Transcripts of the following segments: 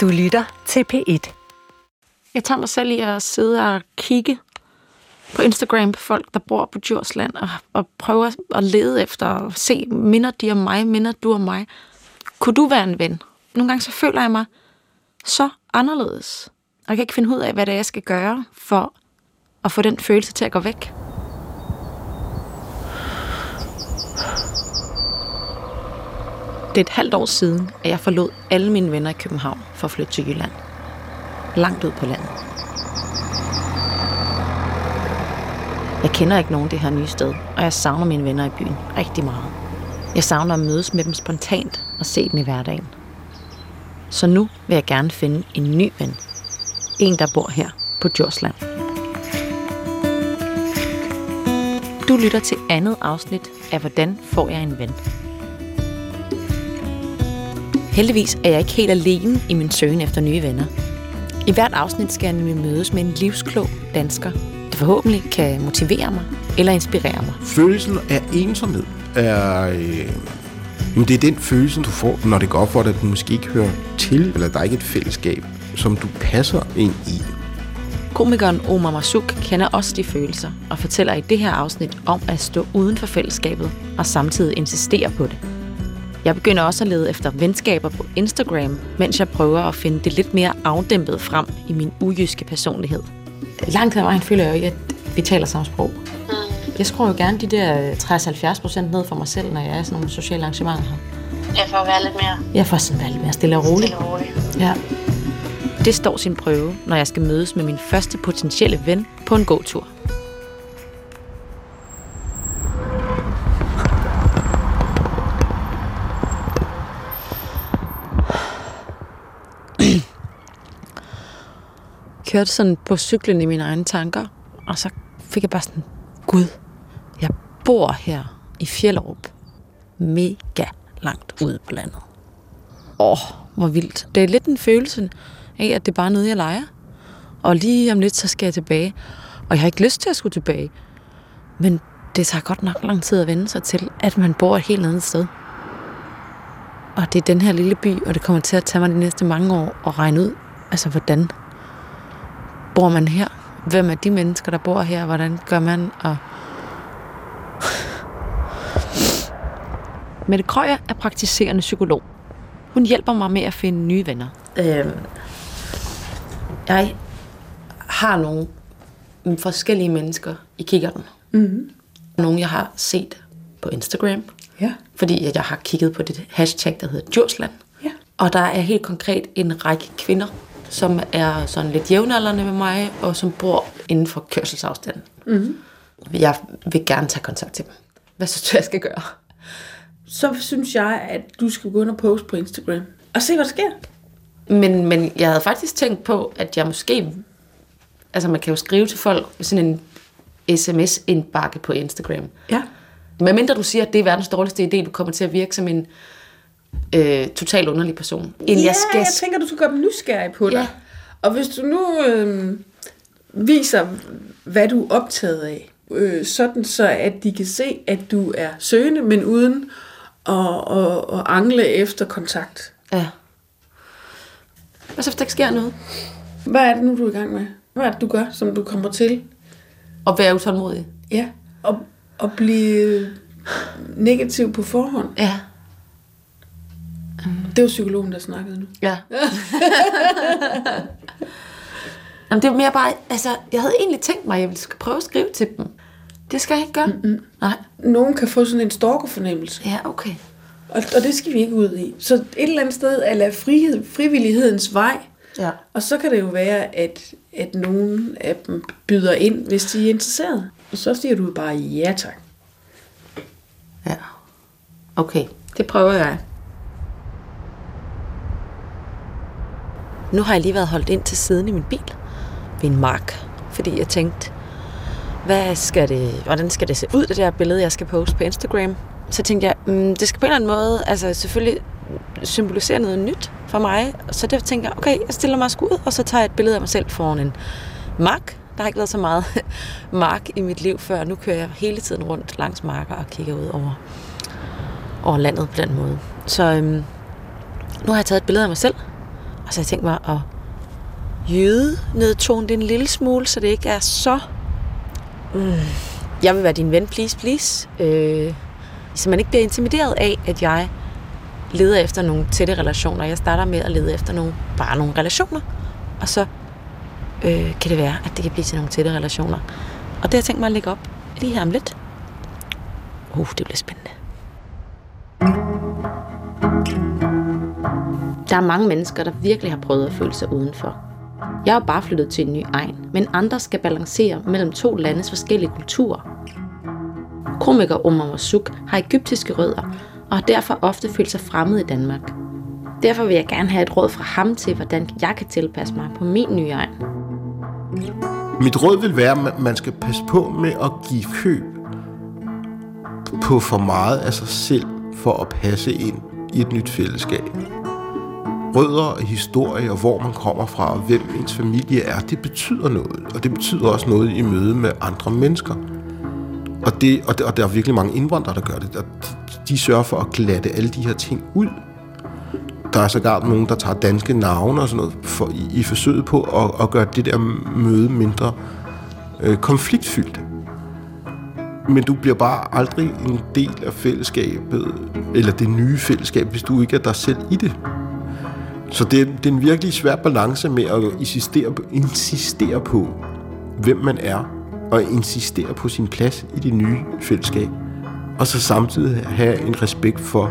Du lytter til P1. Jeg tager mig selv i at sidde og kigge på Instagram på folk, der bor på Djursland, og, og prøver at lede efter og se, minder de om mig, minder du om mig. Kunne du være en ven? Nogle gange så føler jeg mig så anderledes. Og jeg kan ikke finde ud af, hvad det er, jeg skal gøre for at få den følelse til at gå væk. Det er et halvt år siden, at jeg forlod alle mine venner i København for at flytte til Jylland. Langt ud på landet. Jeg kender ikke nogen det her nye sted, og jeg savner mine venner i byen rigtig meget. Jeg savner at mødes med dem spontant og se dem i hverdagen. Så nu vil jeg gerne finde en ny ven. En, der bor her på Djursland. Du lytter til andet afsnit af Hvordan får jeg en ven? Heldigvis er jeg ikke helt alene i min søgen efter nye venner. I hvert afsnit skal jeg nemlig mødes med en livsklog dansker, der forhåbentlig kan motivere mig eller inspirere mig. Følelsen af ensomhed er... Øh, jamen det er den følelse, du får, når det går op for dig, at du måske ikke hører til, eller der er ikke et fællesskab, som du passer ind i. Komikeren Omar Masuk kender også de følelser og fortæller i det her afsnit om at stå uden for fællesskabet og samtidig insistere på det. Jeg begynder også at lede efter venskaber på Instagram, mens jeg prøver at finde det lidt mere afdæmpet frem i min ujyske personlighed. Langt ad vejen føler jeg jo, at vi taler samme sprog. Jeg skruer jo gerne de der 60-70 procent ned for mig selv, når jeg er i sådan nogle sociale arrangementer her. Ja, for at være lidt mere Jeg får sådan være lidt mere stille og roligt. stille og rolig. Ja. Det står sin prøve, når jeg skal mødes med min første potentielle ven på en gåtur. Kørte sådan på cyklen i mine egne tanker, og så fik jeg bare sådan, Gud, jeg bor her i Fjellerup. Mega langt ude på landet. Åh, hvor vildt. Det er lidt en følelse af, at det er bare noget, jeg leger. Og lige om lidt, så skal jeg tilbage. Og jeg har ikke lyst til at skulle tilbage. Men det tager godt nok lang tid at vende sig til, at man bor et helt andet sted. Og det er den her lille by, og det kommer til at tage mig de næste mange år at regne ud, altså hvordan bor man her? Hvem er de mennesker, der bor her? Hvordan gør man? Og Mette Krøyer er praktiserende psykolog. Hun hjælper mig med at finde nye venner. Øhm, jeg har nogle forskellige mennesker i kikkerten. Mm-hmm. Nogle, jeg har set på Instagram. Ja. Fordi jeg har kigget på det hashtag, der hedder Djursland. Ja. Og der er helt konkret en række kvinder, som er sådan lidt jævnaldrende med mig, og som bor inden for kørselsafstand. Mm-hmm. Jeg vil gerne tage kontakt til dem. Hvad synes du, jeg skal gøre? Så synes jeg, at du skal gå ind og poste på Instagram. Og se, hvad der sker. Men, men jeg havde faktisk tænkt på, at jeg måske... Altså, man kan jo skrive til folk med sådan en sms-indbakke på Instagram. Ja. Men mindre du siger, at det er verdens dårligste idé, du kommer til at virke som en øh, totalt underlig person. End ja, jeg skal... jeg tænker, du skal gøre dem nysgerrige på dig. Ja. Og hvis du nu øh, viser, hvad du er optaget af, øh, sådan så at de kan se, at du er søgende, men uden at, at, at angle efter kontakt. Ja. Hvad så, hvis der ikke sker noget? Hvad er det nu, du er i gang med? Hvad er det, du gør, som du kommer til? Og være utålmodig? Ja. Og, og blive negativ på forhånd. Ja. Det var psykologen, der snakkede nu. Ja. Jamen, det er mere bare, altså, jeg havde egentlig tænkt mig, at jeg ville prøve at skrive til dem. Det skal jeg ikke gøre. Mm-hmm. Nej. Nogen kan få sådan en stalkerfornemmelse. Ja, okay. Og, og det skal vi ikke ud i. Så et eller andet sted er lade frihed, frivillighedens vej. Ja. Og så kan det jo være, at, at nogen af dem byder ind, hvis de er interesserede. Og så siger du bare ja tak. Ja. Okay, det prøver jeg. Nu har jeg lige været holdt ind til siden i min bil ved en mark, fordi jeg tænkte, hvad skal det, hvordan skal det se ud, det der billede, jeg skal poste på Instagram? Så tænkte jeg, mm, det skal på en eller anden måde, altså selvfølgelig symbolisere noget nyt for mig. Så der tænkte jeg, okay, jeg stiller mig sgu ud, og så tager jeg et billede af mig selv foran en mark. Der har ikke været så meget mark i mit liv før. Nu kører jeg hele tiden rundt langs marker og kigger ud over, over landet på den måde. Så øhm, nu har jeg taget et billede af mig selv, og så har jeg tænkt mig at jøde nedtone det en lille smule, så det ikke er så... Mm, jeg vil være din ven, please, please. Øh, så man ikke bliver intimideret af, at jeg leder efter nogle tætte relationer. Jeg starter med at lede efter nogle, bare nogle relationer, og så øh, kan det være, at det kan blive til nogle tætte relationer. Og det har jeg tænkt mig at lægge op lige her om lidt. Uh, det bliver spændende. Der er mange mennesker, der virkelig har prøvet at føle sig udenfor. Jeg er bare flyttet til en ny egen, men andre skal balancere mellem to landes forskellige kulturer. Komiker Omar Masuk har egyptiske rødder og har derfor ofte følt sig fremmed i Danmark. Derfor vil jeg gerne have et råd fra ham til, hvordan jeg kan tilpasse mig på min nye egen. Mit råd vil være, at man skal passe på med at give køb på for meget af sig selv for at passe ind i et nyt fællesskab. Rødder, historie og hvor man kommer fra og hvem ens familie er, det betyder noget. Og det betyder også noget i møde med andre mennesker. Og, det, og, det, og der er virkelig mange indvandrere, der gør det. Og de, de sørger for at glatte alle de her ting ud. Der er sågar nogen, der tager danske navne og sådan noget for, i, i forsøget på at, at gøre det der møde mindre øh, konfliktfyldt. Men du bliver bare aldrig en del af fællesskabet, eller det nye fællesskab, hvis du ikke er dig selv i det. Så det, det er en virkelig svær balance med at insistere, insistere på, hvem man er, og insistere på sin plads i det nye fællesskab. Og så samtidig have en respekt for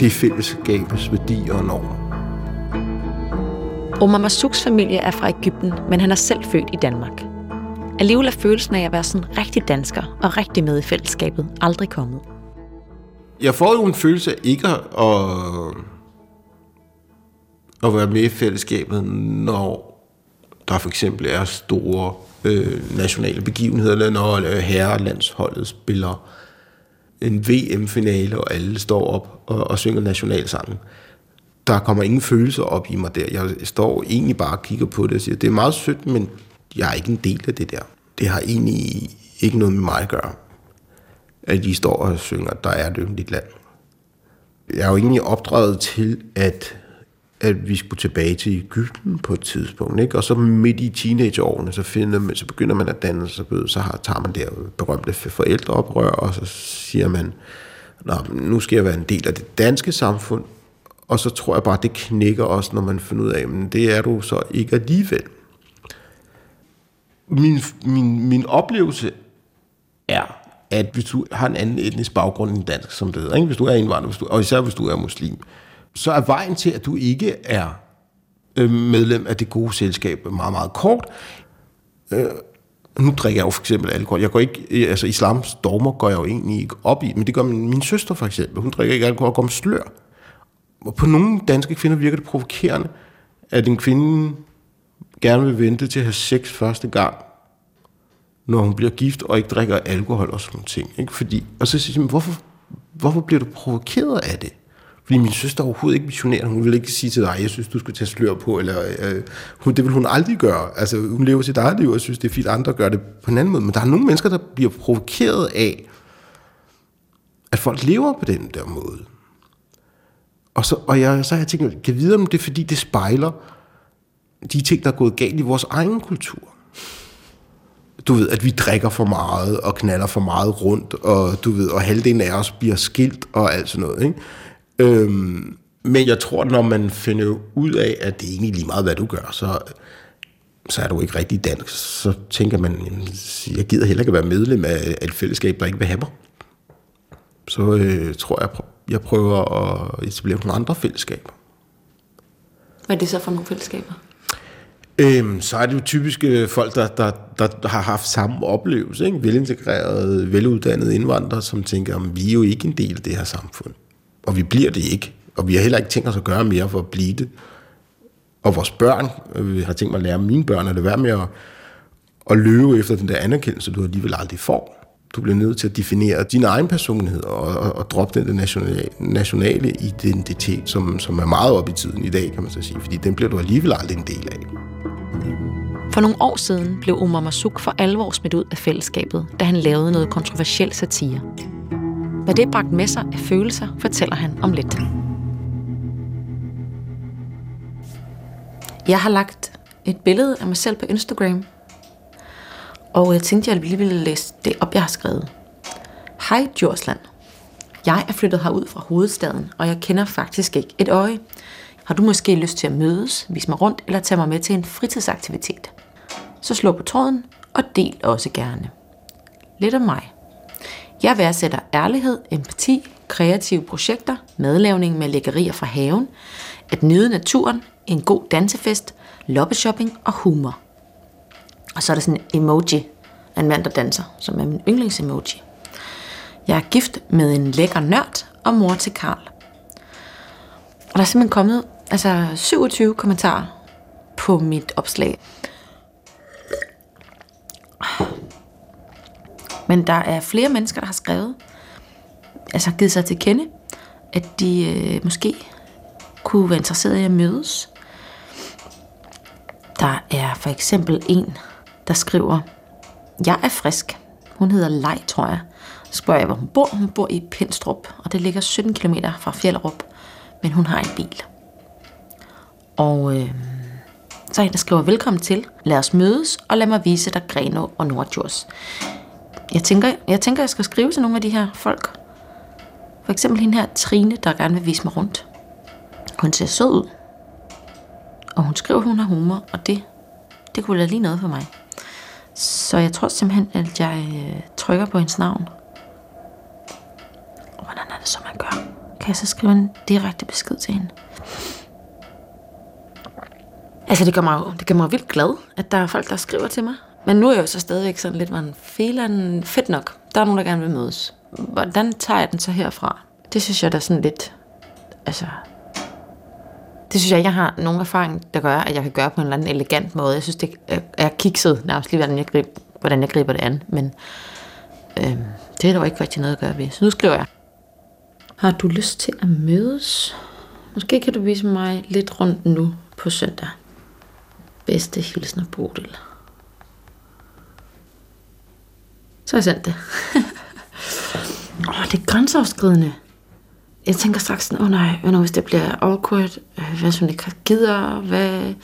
det fællesskabets værdier og normer. Omar Masuks familie er fra Ægypten, men han er selv født i Danmark. Alligevel er følelsen af at være sådan rigtig dansker og rigtig med i fællesskabet aldrig kommet. Jeg får jo en følelse af ikke at, at være med i fællesskabet, når der for eksempel er store øh, nationale begivenheder, eller når øh, herrelandsholdet spiller en VM-finale, og alle står op og, og synger nationalsangen. Der kommer ingen følelser op i mig der. Jeg står egentlig bare og kigger på det og siger, det er meget sødt, men jeg er ikke en del af det der. Det har egentlig ikke noget med mig at gøre, at de står og synger, der er et yndigt land. Jeg er jo egentlig opdraget til, at at vi skulle tilbage til Ægypten på et tidspunkt. Ikke? Og så midt i teenageårene, så, finder man, så begynder man at danne sig så har, tager man det berømte forældreoprør, og så siger man, Nå, nu skal jeg være en del af det danske samfund, og så tror jeg bare, det knækker også, når man finder ud af, men det er du så ikke alligevel. Min, min, min oplevelse er, at hvis du har en anden etnisk baggrund end dansk, som det hedder, ikke? hvis du er indvandrer, hvis du, og især hvis du er muslim, så er vejen til, at du ikke er øh, medlem af det gode selskab meget, meget kort. Øh, nu drikker jeg jo for eksempel alkohol. Jeg går ikke, øh, altså islams dogmer går jeg jo egentlig ikke op i, men det gør min, min søster for eksempel. Hun drikker ikke alkohol og går med slør. Og på nogle danske kvinder virker det provokerende, at en kvinde gerne vil vente til at have sex første gang, når hun bliver gift og ikke drikker alkohol og sådan nogle ting. Ikke? Fordi, og så siger jeg, hvorfor, hvorfor bliver du provokeret af det? Fordi min søster er overhovedet ikke missionær. Hun vil ikke sige til dig, jeg synes, du skal tage slør på. Eller, øh, hun, det vil hun aldrig gøre. Altså, hun lever sit eget liv, og synes, det er fint, andre gør det på en anden måde. Men der er nogle mennesker, der bliver provokeret af, at folk lever på den der måde. Og så, og jeg, så har jeg tænkt, kan jeg vide, om det er, fordi det spejler de ting, der er gået galt i vores egen kultur. Du ved, at vi drikker for meget og knaller for meget rundt, og du ved, og halvdelen af os bliver skilt og alt sådan noget, ikke? Øhm, men jeg tror, når man finder ud af, at det er egentlig lige meget, hvad du gør, så, så er du ikke rigtig dansk. Så tænker man, jeg gider heller ikke være medlem af et fællesskab, der ikke vil have mig. Så øh, tror jeg, jeg prøver at etablere nogle andre fællesskaber. Hvad er det så for nogle fællesskaber? Øhm, så er det jo typisk øh, folk, der, der, der har haft samme oplevelse. Ikke? Velintegrerede, veluddannede indvandrere, som tænker, at vi er jo ikke en del af det her samfund og vi bliver det ikke. Og vi har heller ikke tænkt os at gøre mere for at blive det. Og vores børn, øh, vi har tænkt mig at lære mine børn at det være med at, at løbe efter den der anerkendelse, du alligevel aldrig får. Du bliver nødt til at definere din egen personlighed og, og, og droppe den nationale, nationale identitet, som, som er meget op i tiden i dag, kan man så sige. Fordi den bliver du alligevel aldrig en del af. For nogle år siden blev Omar Masuk for alvor smidt ud af fællesskabet, da han lavede noget kontroversiel satire. Hvad det bragt med sig af følelser, fortæller han om lidt. Jeg har lagt et billede af mig selv på Instagram, og jeg tænkte, jeg lige ville læse det op, jeg har skrevet. Hej Djursland. Jeg er flyttet herud fra hovedstaden, og jeg kender faktisk ikke et øje. Har du måske lyst til at mødes, vise mig rundt eller tage mig med til en fritidsaktivitet? Så slå på tråden og del også gerne. Lidt om mig. Jeg værdsætter ærlighed, empati, kreative projekter, madlavning med lækkerier fra haven, at nyde naturen, en god dansefest, loppeshopping og humor. Og så er der sådan en emoji af en mand, der danser, som er min yndlingsemoji. Jeg er gift med en lækker nørd og mor til Karl. Og der er simpelthen kommet altså 27 kommentarer på mit opslag. Men der er flere mennesker, der har skrevet, altså givet sig til kende, at de øh, måske kunne være interesseret i at mødes. Der er for eksempel en, der skriver, jeg er frisk. Hun hedder Lej, tror jeg. Så spørger jeg, hvor hun bor. Hun bor i Pinstrup, og det ligger 17 km fra Fjellerup, men hun har en bil. Og øh, så er en, der skriver, velkommen til. Lad os mødes, og lad mig vise dig Greno og Nordjurs. Jeg tænker, jeg tænker, jeg skal skrive til nogle af de her folk. For eksempel hende her, Trine, der gerne vil vise mig rundt. Hun ser sød ud. Og hun skriver, at hun har humor, og det, det kunne være lige noget for mig. Så jeg tror simpelthen, at jeg øh, trykker på hendes navn. Og hvordan er det så, man gør? Kan jeg så skrive en direkte besked til hende? Altså, det gør mig, det gør mig vildt glad, at der er folk, der skriver til mig. Men nu er jeg jo så stadigvæk sådan lidt, man felan fedt nok. Der er nogen, der gerne vil mødes. Hvordan tager jeg den så herfra? Det synes jeg da sådan lidt, altså... Det synes jeg, jeg har nogle erfaring, der gør, at jeg kan gøre på en eller anden elegant måde. Jeg synes, det er- er kikset nærmest lige, hvordan jeg, griber, hvordan jeg griber det an. Men øh, det er der jo ikke rigtig noget at gøre ved. Så nu skriver jeg. Har du lyst til at mødes? Måske kan du vise mig lidt rundt nu på søndag. Bedste hilsner Bodil. Så har jeg sendt det. Åh, det er grænseoverskridende. Jeg tænker straks sådan, åh oh nej, hvad nu hvis det bliver awkward? Øh, hvad hvis hun ikke gider? Hvad?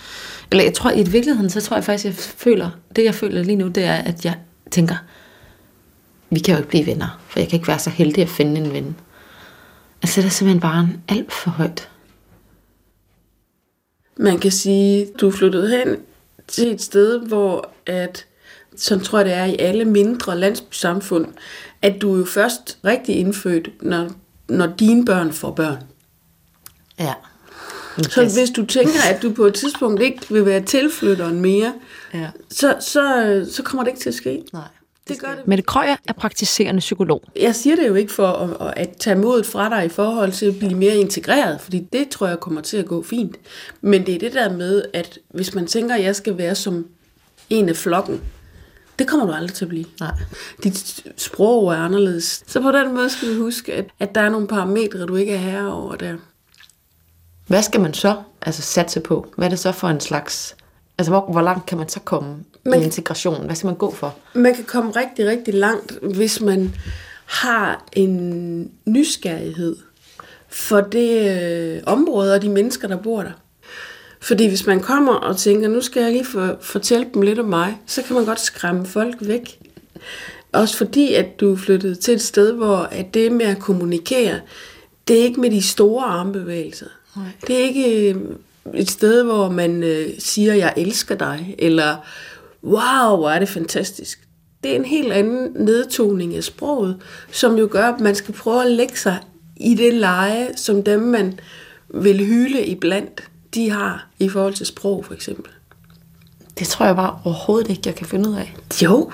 Eller jeg tror, i virkeligheden, så tror jeg faktisk, jeg føler, det jeg føler lige nu, det er, at jeg tænker, vi kan jo ikke blive venner, for jeg kan ikke være så heldig at finde en ven. Altså, det er simpelthen bare en alt for højt. Man kan sige, du flyttede hen til et sted, hvor at, sådan tror jeg det er i alle mindre landsbysamfund, at du er jo først rigtig indfødt, når, når dine børn får børn. Ja. Så hvis du tænker, at du på et tidspunkt ikke vil være tilflytteren mere, Ja. så, så, så kommer det ikke til at ske. Nej. Det gør det. Mette Krøyer er praktiserende psykolog. Jeg siger det jo ikke for at, at tage modet fra dig i forhold til at blive mere integreret, fordi det tror jeg kommer til at gå fint. Men det er det der med, at hvis man tænker, at jeg skal være som en af flokken, det kommer du aldrig til at blive. Nej. Dit sprog er anderledes. Så på den måde skal du huske, at, at der er nogle parametre, du ikke er herre over der. Hvad skal man så altså, satse på? Hvad er det så for en slags... Altså, hvor, hvor langt kan man så komme Man- i integration? Hvad skal man gå for? Man kan komme rigtig, rigtig langt, hvis man har en nysgerrighed for det øh, område og de mennesker, der bor der. Fordi hvis man kommer og tænker, nu skal jeg lige for, fortælle dem lidt om mig, så kan man godt skræmme folk væk. Også fordi, at du er flyttet til et sted, hvor at det med at kommunikere, det er ikke med de store armbevægelser. Nej. Det er ikke øh, et sted, hvor man øh, siger, jeg elsker dig, eller wow, hvor er det fantastisk. Det er en helt anden nedtoning af sproget, som jo gør, at man skal prøve at lægge sig i det leje, som dem, man vil hyle iblandt, de har i forhold til sprog, for eksempel. Det tror jeg bare overhovedet ikke, jeg kan finde ud af. Jo,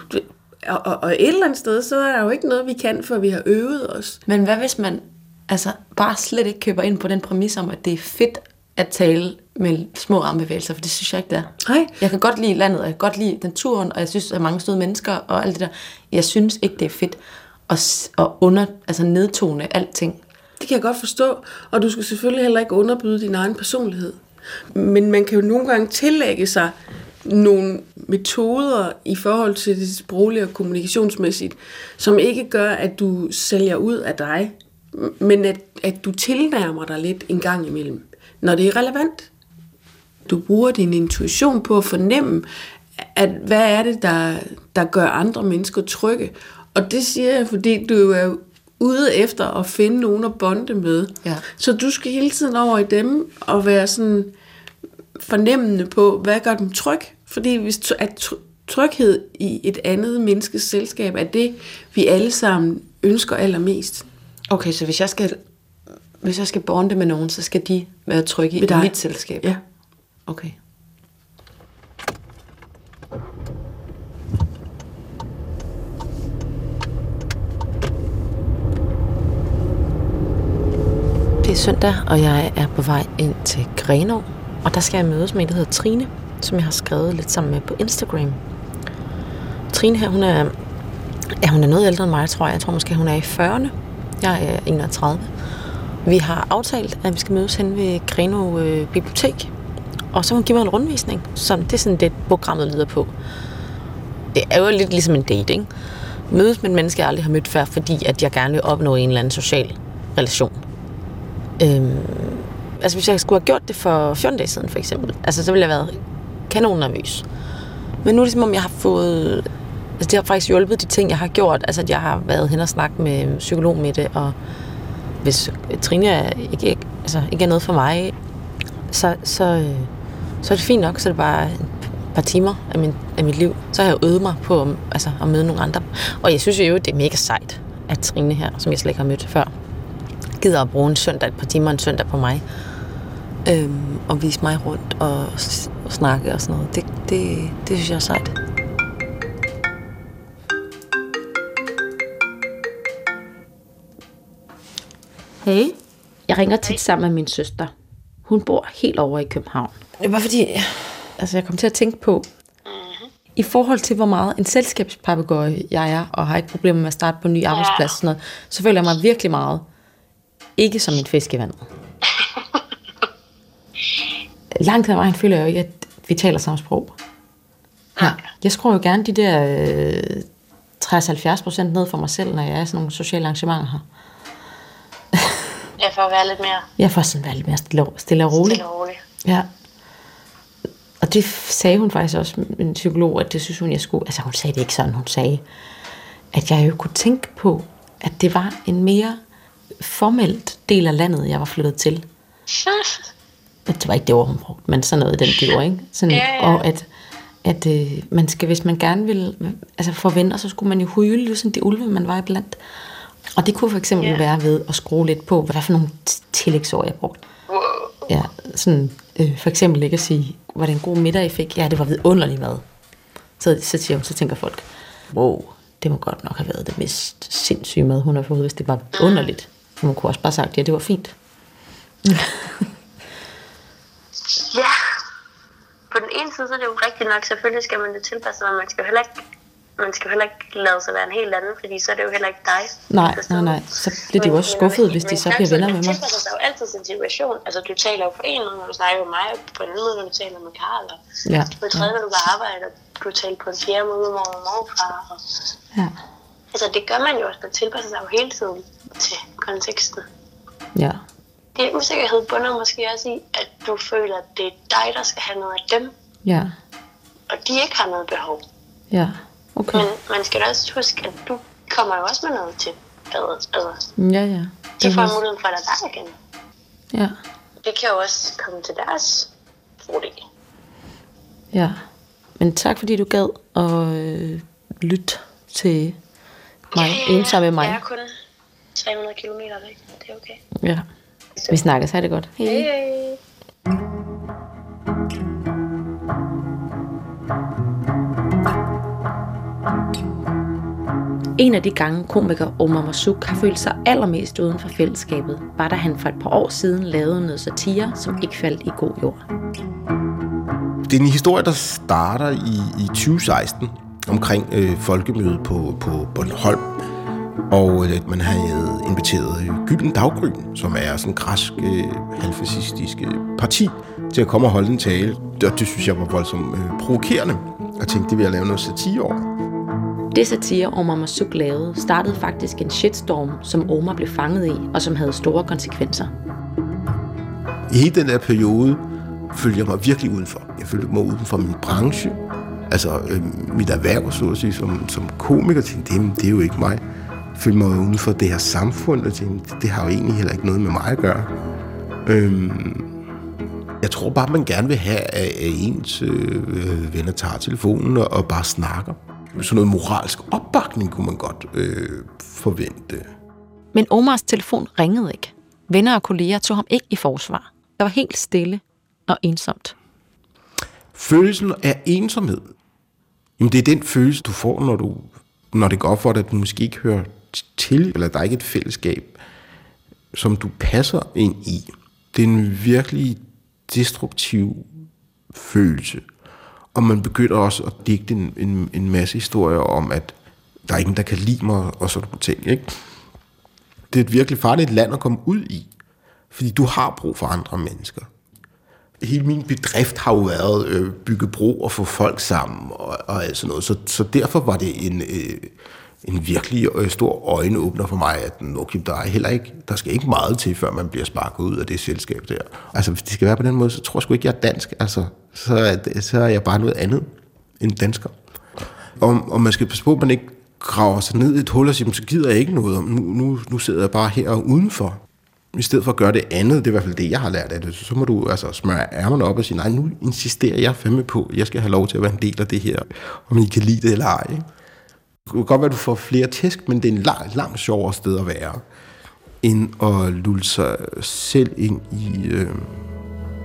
og, og, og et eller andet sted, så er der jo ikke noget, vi kan, før vi har øvet os. Men hvad hvis man altså, bare slet ikke køber ind på den præmis om, at det er fedt at tale med små armbevægelser, for det synes jeg ikke, det er. Nej. Jeg kan godt lide landet, og jeg kan godt lide naturen, og jeg synes, der er mange søde mennesker og alt det der. Jeg synes ikke, det er fedt at, at under, altså nedtone alting. Det kan jeg godt forstå, og du skal selvfølgelig heller ikke underbyde din egen personlighed. Men man kan jo nogle gange tillægge sig nogle metoder i forhold til det sproglige og kommunikationsmæssigt, som ikke gør, at du sælger ud af dig, men at, at du tilnærmer dig lidt en gang imellem, når det er relevant. Du bruger din intuition på at fornemme, at hvad er det, der, der gør andre mennesker trygge. Og det siger jeg, fordi du er ude efter at finde nogen at bonde med. Ja. Så du skal hele tiden over i dem og være sådan fornemmende på, hvad gør dem tryg? Fordi hvis at tr- tryghed i et andet menneskes selskab er det, vi alle sammen ønsker allermest. Okay, så hvis jeg skal, hvis jeg skal bonde med nogen, så skal de være trygge i mit selskab? Ja. Okay. Det er søndag, og jeg er på vej ind til Grenå, og der skal jeg mødes med en, der hedder Trine, som jeg har skrevet lidt sammen med på Instagram. Trine her, hun er, ja, hun er noget ældre end mig, tror jeg. Jeg tror måske, hun er i 40'erne. Jeg er 31. Vi har aftalt, at vi skal mødes hen ved Grenå øh, Bibliotek. Og så hun giver mig en rundvisning. Så det er sådan det, programmet lyder på. Det er jo lidt ligesom en dating. Mødes med en menneske, jeg aldrig har mødt før, fordi at jeg gerne vil opnå en eller anden social relation. Øhm, altså hvis jeg skulle have gjort det for 14 dage siden, for eksempel, altså så ville jeg have været kanon nervøs. Men nu er det som om, jeg har fået... Altså det har faktisk hjulpet de ting, jeg har gjort. Altså at jeg har været hen og snakket med psykolog med det, og hvis Trine er ikke, ikke, altså, ikke er noget for mig, så, så, øh, så er det fint nok. Så er det bare et par timer af, min, af mit liv. Så har jeg øvet mig på altså, at møde nogle andre. Og jeg synes jo, det er mega sejt, at Trine her, som jeg slet ikke har mødt før, gider at bruge en søndag, et par timer en søndag på mig. Øhm, og vise mig rundt og, og snakke og sådan noget. Det, det, det synes jeg er sejt. Hey, jeg ringer tit sammen med min søster. Hun bor helt over i København. Det er bare fordi, altså jeg kom til at tænke på, i forhold til hvor meget en selskabspapegøje jeg er, og har ikke problemer med at starte på en ny arbejdsplads, sådan noget, så føler jeg mig virkelig meget ikke som en fisk i vandet. Langt hen ad vejen føler jeg jo ikke, at vi taler samme sprog. Ja. Jeg skruer jo gerne de der øh, 60-70 procent ned for mig selv, når jeg er sådan nogle sociale arrangementer her. Ja, for at være lidt mere Jeg får sådan være lidt mere stille og, stille og rolig. stille og rolig. Ja. Og det sagde hun faktisk også, en psykolog, at det synes hun, jeg skulle... Altså hun sagde det ikke sådan, hun sagde, at jeg jo kunne tænke på, at det var en mere formelt del af landet, jeg var flyttet til. Det var ikke det ord, hun brugte, men sådan noget i den dur, ikke? Sådan, Ja, ja. Og at, at øh, man skal, hvis man gerne vil altså få venner, så skulle man jo hyle, ligesom det ulve, man var iblandt. Og det kunne for eksempel Ja. være ved at skrue lidt på, hvad for nogle tillægsord, jeg brugte. Wow. Ja, sådan, øh, for eksempel ikke at sige, var det en god middag, I fik? Ja, det var vidunderlig mad. Så, så, siger hun, så tænker folk, wow, det må godt nok have været det mest sindssyge mad, hun har fået, hvis det var vidunderligt. Hun kunne også bare sagt, ja, det var fint. Ja. På den ene side, så er det jo rigtigt nok, selvfølgelig skal man det tilpasse sig, men man skal jo heller ikke, man skal heller ikke lade sig være en helt anden, fordi så er det jo heller ikke dig. Nej, nej, nej. Så bliver de jo også skuffet, hvis de så bliver venner med mig. tilpasser sig jo altid sin situation. Altså, du taler jo på en måde, når du snakker med mig, og på en måde, når du taler med Karl, og Ja. på en tredje, når du går arbejde, og du taler på en fjerde måde med mor og morfar. Og, Ja. Altså, det gør man jo også. Man tilpasser sig jo hele tiden til konteksten. Ja. Det usikkerhed bunder måske også i, at du føler, at det er dig, der skal have noget af dem, Ja. og de ikke har noget behov. Ja. Okay. Men man skal da også huske, at du kommer jo også med noget til badet. Altså, Ja, ja. de Det får er- muligheden for at dig igen. Ja. Det kan jo også komme til deres fordel. Ja. Men tak, fordi du gad at øh, lytte til mig, ensom med mig. Jeg er kun 300 km væk. Det er okay. Ja. Vi snakkes. Ha' det godt. Hej. Hej, hej. En af de gange komiker Omar Masuk har følt sig allermest uden for fællesskabet, var da han for et par år siden lavede noget satire, som ikke faldt i god jord. Det er en historie, der starter i, i 2016 omkring øh, folkemødet på, på Bornholm. Og øh, man havde inviteret øh, Gylden Daggry, som er sådan en græsk øh, halvfascistisk øh, parti, til at komme og holde en tale. Og det synes jeg var voldsomt øh, provokerende. Og tænkte, det vil jeg lave noget satire over. Det satire Omar Masuk lavede, startede faktisk en shitstorm, som Omar blev fanget i, og som havde store konsekvenser. I hele den der periode følte jeg mig virkelig udenfor. Jeg følte mig uden for min branche, altså øh, mit erhverv, så at sige, som, som komiker, tænkte, det, det er jo ikke mig. Følte mig uden for det her samfund, og tænkte, det, har jo egentlig heller ikke noget med mig at gøre. Øhm, jeg tror bare, man gerne vil have, at ens øh, venner tager telefonen og, og bare snakker. Sådan noget moralsk opbakning kunne man godt øh, forvente. Men Omars telefon ringede ikke. Venner og kolleger tog ham ikke i forsvar. Der var helt stille og ensomt. Følelsen af ensomhed, jamen det er den følelse, du får, når, du, når det går op for dig, at du måske ikke hører til, eller der er ikke et fællesskab, som du passer ind i. Det er en virkelig destruktiv følelse. Og man begynder også at digte en, en, en masse historier om, at der er ingen, der kan lide mig, og sådan nogle ting. Ikke? Det er et virkelig farligt land at komme ud i, fordi du har brug for andre mennesker. Hele min bedrift har jo været øh, bygge bro og få folk sammen og, og alt sådan noget. Så, så derfor var det en, øh, en virkelig øh, stor øjenåbner for mig, at okay, der, er heller ikke, der skal ikke meget til, før man bliver sparket ud af det selskab der. Altså, hvis det skal være på den måde, så tror jeg sgu ikke, jeg er dansk. Altså, så, er, så er jeg bare noget andet end dansker. Og, og man skal passe på, at man ikke graver sig ned i et hul og siger, så gider jeg ikke noget. Nu, nu, nu sidder jeg bare her udenfor. I stedet for at gøre det andet, det er i hvert fald det, jeg har lært af det, så må du altså smøre ærmerne op og sige, nej, nu insisterer jeg fandme på, jeg skal have lov til at være en del af det her, om I kan lide det eller ej. Ikke? Det kan godt være, at du får flere tæsk, men det er en langt, langt sjovere sted at være, end at lulle sig selv ind i, øh,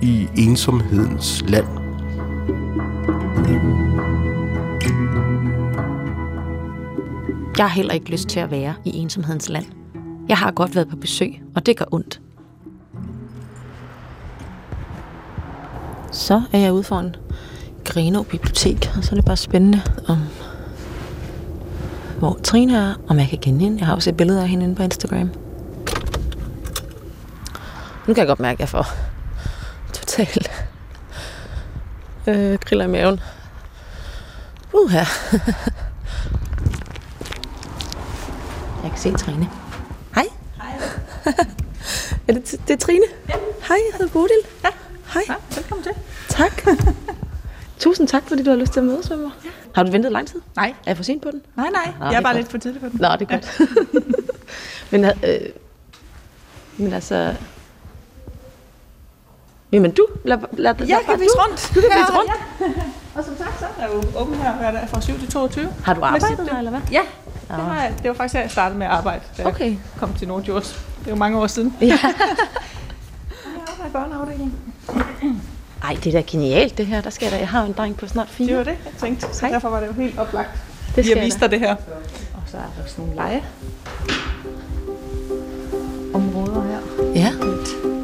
i ensomhedens land. Jeg har heller ikke lyst til at være i ensomhedens land. Jeg har godt været på besøg, og det gør ondt. Så er jeg ude foran Greno bibliotek, og så er det bare spændende, om hvor Trine er, om jeg kan kende hende. Jeg har også et billede af hende inde på Instagram. Nu kan jeg godt mærke, at jeg får totalt øh, griller i maven. Uh her. jeg kan se Trine. Er det, det er Trine? Ja. Hej, jeg hedder Bodil. Ja. Hej. Ja, velkommen til. Tak. Tusind tak, fordi du har lyst til at mødes med mig. Ja. Har du ventet lang tid? Nej. Er jeg for sent på den? Nej, nej. Nå, jeg er bare godt. lidt for tidlig på den. Nå, det er godt. men, øh, men altså... Jamen du, lad, lad, lad Jeg bare kan vise rundt. Du kan Ja, vise rundt. Ja. Og som sagt, så er jeg jo åben her fra 7 til 22. Har du arbejdet der, eller hvad? Ja, det, har jeg, det var faktisk her, jeg startede med at arbejde, da Okay. jeg kom til Nordjords. Det jo mange år siden. Ja. Jeg arbejder i børneafdelingen. Ej, det er da genialt det her. Der skal jeg da. Jeg har en dreng på snart fire. Det var det, jeg tænkte. Så Hej. derfor var det jo helt oplagt. det skal jeg vise da. dig det her. Og så er der sådan nogle lege områder her Ja.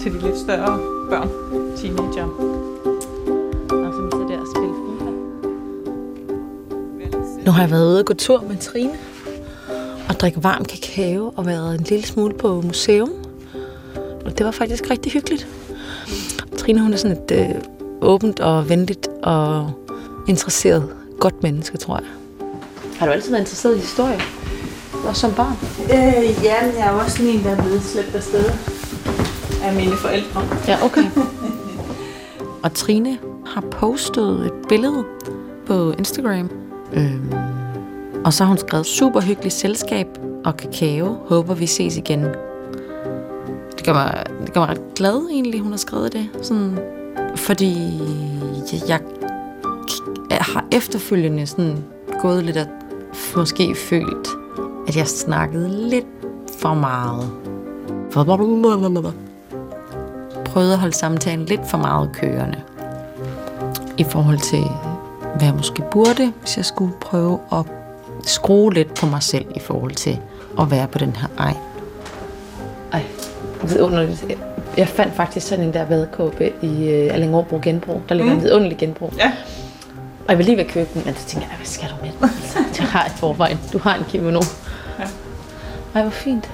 til de lidt større børn, teenager. Og så sidder der og spille FIFA. Nu har jeg været ude og gå tur med Trine. Og drikke varm kakao og været en lille smule på museum. Og det var faktisk rigtig hyggeligt. Trine hun er sådan et øh, åbent og venligt og interesseret godt menneske, tror jeg. Har du altid været interesseret i historie? Også som barn? Øh, ja, men jeg er også sådan en, der er blevet slæbt afsted af mine forældre. Ja, okay. og Trine har postet et billede på Instagram. Øhm, og så har hun skrevet super hyggeligt selskab og kakao. Håber vi ses igen. Det gør mig, det gør mig ret glad egentlig, hun har skrevet det. Sådan, fordi jeg, jeg, jeg har efterfølgende sådan gået lidt og måske følt, at jeg snakkede lidt for meget. Prøvede at holde samtalen lidt for meget kørende. I forhold til, hvad jeg måske burde, hvis jeg skulle prøve at skrue lidt på mig selv i forhold til at være på den her ej. Ej, vidunderligt. Jeg fandt faktisk sådan en der badekåbe i øh, Allingåbro Genbrug. Der ligger mm. en vidunderlig genbrug. Ja. Og jeg vil lige ved at købe den, men så tænker jeg, hvad skal du med den? Du har et forvejen. Du har en kimono. Ja. Ej, hvor fint.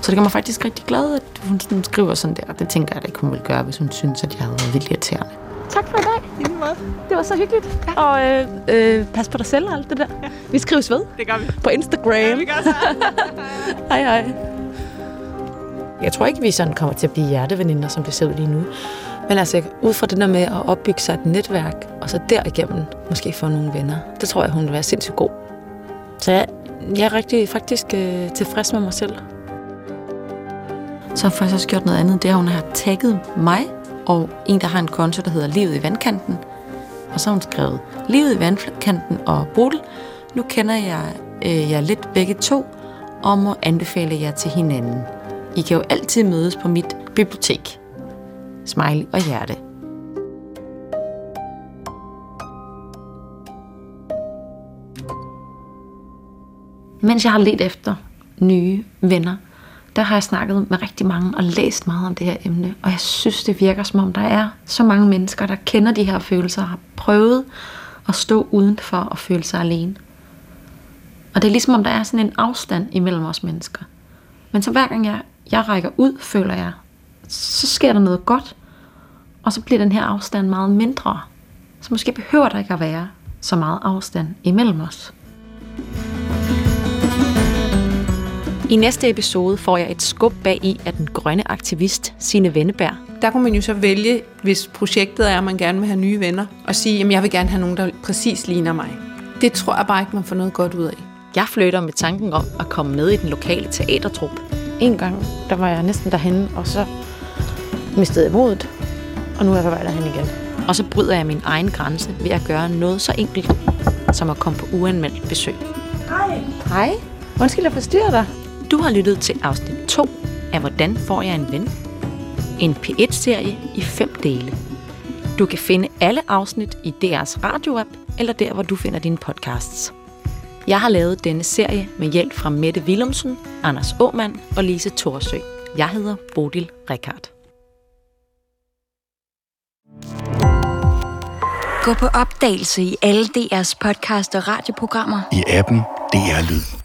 Så det gør mig faktisk rigtig glad, at hun sådan skriver sådan der. Det tænker jeg da ikke, hun ville gøre, hvis hun synes, at jeg havde været vildt irriterende. Tak for i dag. Det var så hyggeligt. Ja. Og øh, øh, pas på dig selv og alt det der. Ja. Vi skrives ved Det gør vi. på Instagram. Ja, vi gør så. Hej hej. Jeg tror ikke, vi sådan kommer til at blive hjerteveninder, som det ser ud lige nu. Men altså, ud fra det der med at opbygge sig et netværk, og så derigennem måske få nogle venner, det tror jeg, hun vil være sindssygt god. Så jeg, jeg er rigtig faktisk øh, tilfreds med mig selv. Så har jeg faktisk også gjort noget andet. Det er, at hun har tagget mig og en, der har en konto, der hedder Livet i vandkanten. Og så har hun skrevet, Livet i vandkanten og Bodil, nu kender jeg øh, jer lidt begge to, og må anbefale jer til hinanden. I kan jo altid mødes på mit bibliotek. Smiley og hjerte. Mens jeg har let efter nye venner, der har jeg snakket med rigtig mange og læst meget om det her emne. Og jeg synes, det virker som om, der er så mange mennesker, der kender de her følelser og har prøvet at stå udenfor og føle sig alene. Og det er ligesom om, der er sådan en afstand imellem os mennesker. Men så hver gang jeg, jeg rækker ud, føler jeg, så sker der noget godt. Og så bliver den her afstand meget mindre. Så måske behøver der ikke at være så meget afstand imellem os. I næste episode får jeg et skub bag i af den grønne aktivist Sine Venneberg. Der kunne man jo så vælge, hvis projektet er, at man gerne vil have nye venner, og sige, at jeg vil gerne have nogen, der præcis ligner mig. Det tror jeg bare ikke, man får noget godt ud af. Jeg flytter med tanken om at komme med i den lokale teatertrup. En gang, der var jeg næsten derhen, og så mistede jeg modet, og nu er jeg på vej derhen igen. Og så bryder jeg min egen grænse ved at gøre noget så enkelt, som at komme på uanmeldt besøg. Hej. Hej. Undskyld, jeg forstyrrer dig. Du har lyttet til afsnit 2 af Hvordan får jeg en ven? En P1-serie i fem dele. Du kan finde alle afsnit i DR's radioapp, eller der, hvor du finder dine podcasts. Jeg har lavet denne serie med hjælp fra Mette Willumsen, Anders Åmand og Lise Thorsø. Jeg hedder Bodil Rikard. Gå på opdagelse i alle DR's podcast og radioprogrammer. i appen DR Lyd.